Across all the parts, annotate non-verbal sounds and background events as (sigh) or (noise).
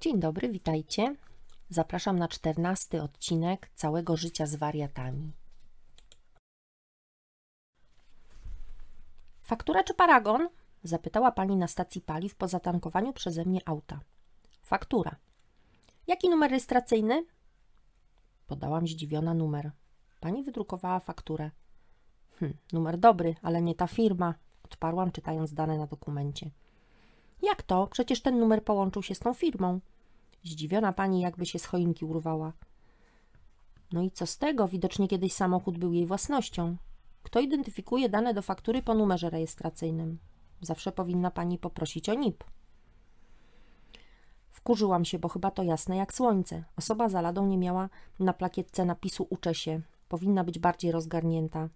Dzień dobry, witajcie. Zapraszam na czternasty odcinek całego życia z wariatami. Faktura czy paragon? Zapytała pani na stacji paliw po zatankowaniu przeze mnie auta. Faktura. Jaki numer rejestracyjny? Podałam zdziwiona numer. Pani wydrukowała fakturę. Hm, numer dobry, ale nie ta firma, odparłam, czytając dane na dokumencie. Jak to? Przecież ten numer połączył się z tą firmą. Zdziwiona pani jakby się z choinki urwała. No i co z tego? Widocznie kiedyś samochód był jej własnością. Kto identyfikuje dane do faktury po numerze rejestracyjnym? Zawsze powinna pani poprosić o NIP. Wkurzyłam się, bo chyba to jasne jak słońce. Osoba za ladą nie miała na plakietce napisu uczę się. Powinna być bardziej rozgarnięta.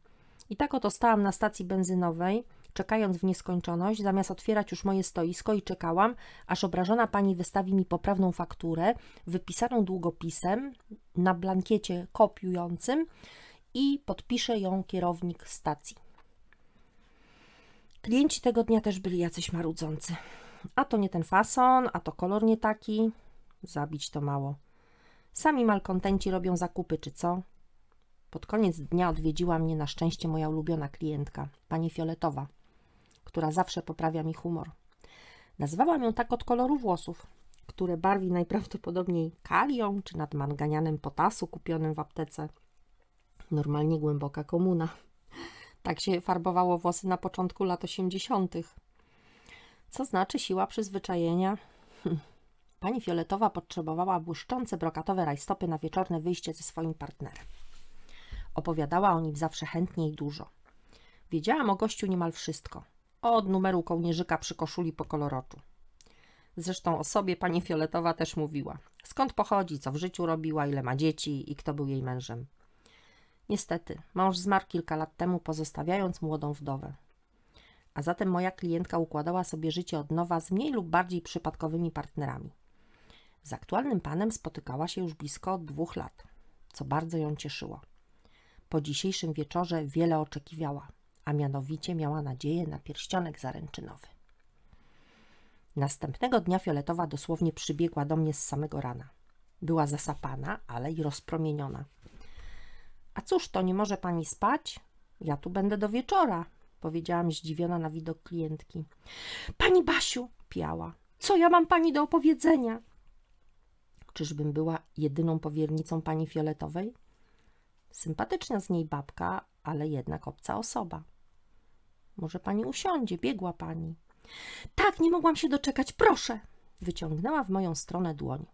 I tak oto stałam na stacji benzynowej, czekając w nieskończoność, zamiast otwierać już moje stoisko i czekałam, aż obrażona pani wystawi mi poprawną fakturę, wypisaną długopisem na blankiecie kopiującym i podpisze ją kierownik stacji. Klienci tego dnia też byli jacyś marudzący. A to nie ten fason, a to kolor nie taki. Zabić to mało. Sami malkontenci robią zakupy, czy co? Pod koniec dnia odwiedziła mnie na szczęście moja ulubiona klientka, pani Fioletowa, która zawsze poprawia mi humor. Nazwałam ją tak od koloru włosów, które barwi najprawdopodobniej kalią czy nadmanganianem potasu kupionym w aptece. Normalnie głęboka komuna. Tak się farbowało włosy na początku lat osiemdziesiątych. Co znaczy siła przyzwyczajenia? Hm. Pani Fioletowa potrzebowała błyszczące brokatowe rajstopy na wieczorne wyjście ze swoim partnerem. Opowiadała o nim zawsze chętnie i dużo. Wiedziałam o gościu niemal wszystko. Od numeru kołnierzyka przy koszuli po koloroczu. Zresztą o sobie pani Fioletowa też mówiła. Skąd pochodzi, co w życiu robiła, ile ma dzieci i kto był jej mężem. Niestety, mąż zmarł kilka lat temu, pozostawiając młodą wdowę. A zatem moja klientka układała sobie życie od nowa z mniej lub bardziej przypadkowymi partnerami. Z aktualnym panem spotykała się już blisko dwóch lat, co bardzo ją cieszyło. Po dzisiejszym wieczorze wiele oczekiwała, a mianowicie miała nadzieję na pierścionek zaręczynowy. Następnego dnia Fioletowa dosłownie przybiegła do mnie z samego rana. Była zasapana, ale i rozpromieniona. A cóż to, nie może pani spać? Ja tu będę do wieczora, powiedziałam zdziwiona na widok klientki. Pani Basiu, piała, co ja mam pani do opowiedzenia? Czyżbym była jedyną powiernicą pani Fioletowej? Sympatyczna z niej babka, ale jednak obca osoba. Może pani usiądzie, biegła pani. Tak, nie mogłam się doczekać, proszę! Wyciągnęła w moją stronę dłoń,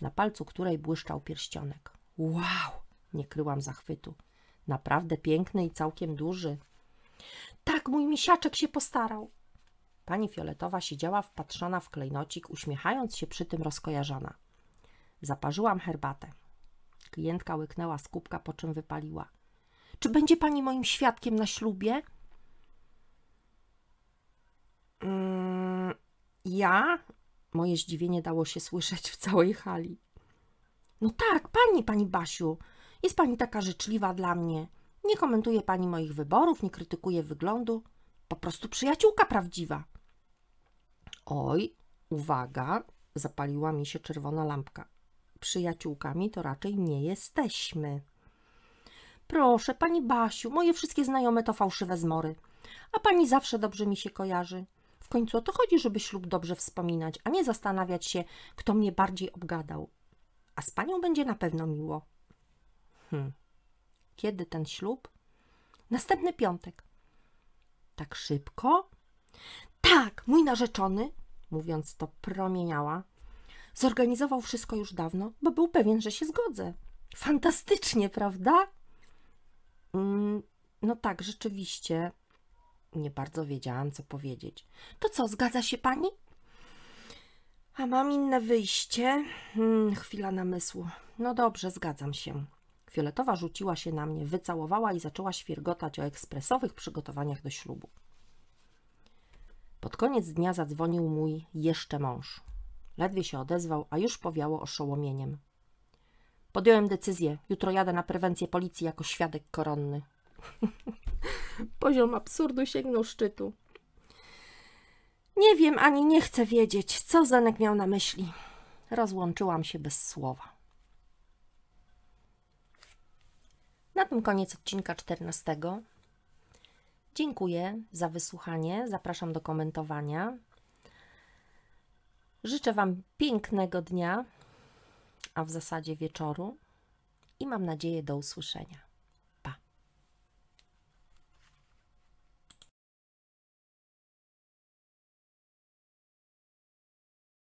na palcu której błyszczał pierścionek. Wow! Nie kryłam zachwytu. Naprawdę piękny i całkiem duży. Tak, mój misiaczek się postarał. Pani Fioletowa siedziała wpatrzona w klejnocik, uśmiechając się przy tym rozkojarzona. Zaparzyłam herbatę. Klientka łyknęła z kubka, po czym wypaliła. Czy będzie pani moim świadkiem na ślubie? Ja? Moje zdziwienie dało się słyszeć w całej hali. No tak, pani, pani Basiu. Jest pani taka życzliwa dla mnie. Nie komentuje pani moich wyborów, nie krytykuje wyglądu. Po prostu przyjaciółka prawdziwa. Oj, uwaga, zapaliła mi się czerwona lampka. Przyjaciółkami to raczej nie jesteśmy. Proszę, pani Basiu, moje wszystkie znajome to fałszywe zmory. A pani zawsze dobrze mi się kojarzy. W końcu o to chodzi, żeby ślub dobrze wspominać, a nie zastanawiać się, kto mnie bardziej obgadał. A z panią będzie na pewno miło. Hm. Kiedy ten ślub? Następny piątek. Tak szybko? Tak, mój narzeczony, mówiąc to promieniała, zorganizował wszystko już dawno, bo był pewien, że się zgodzę. Fantastycznie, prawda? Mm, no tak, rzeczywiście. Nie bardzo wiedziałam, co powiedzieć. To co, zgadza się pani? A mam inne wyjście. Hmm, chwila namysłu. No dobrze, zgadzam się. Fioletowa rzuciła się na mnie, wycałowała i zaczęła świergotać o ekspresowych przygotowaniach do ślubu. Pod koniec dnia zadzwonił mój jeszcze mąż. Ledwie się odezwał, a już powiało oszołomieniem. Podjąłem decyzję. Jutro jadę na prewencję policji jako świadek koronny. (laughs) Poziom absurdu sięgnął szczytu. Nie wiem ani nie chcę wiedzieć, co Zenek miał na myśli. rozłączyłam się bez słowa. Na tym koniec odcinka 14. Dziękuję za wysłuchanie. Zapraszam do komentowania. Życzę Wam pięknego dnia, a w zasadzie wieczoru i mam nadzieję do usłyszenia.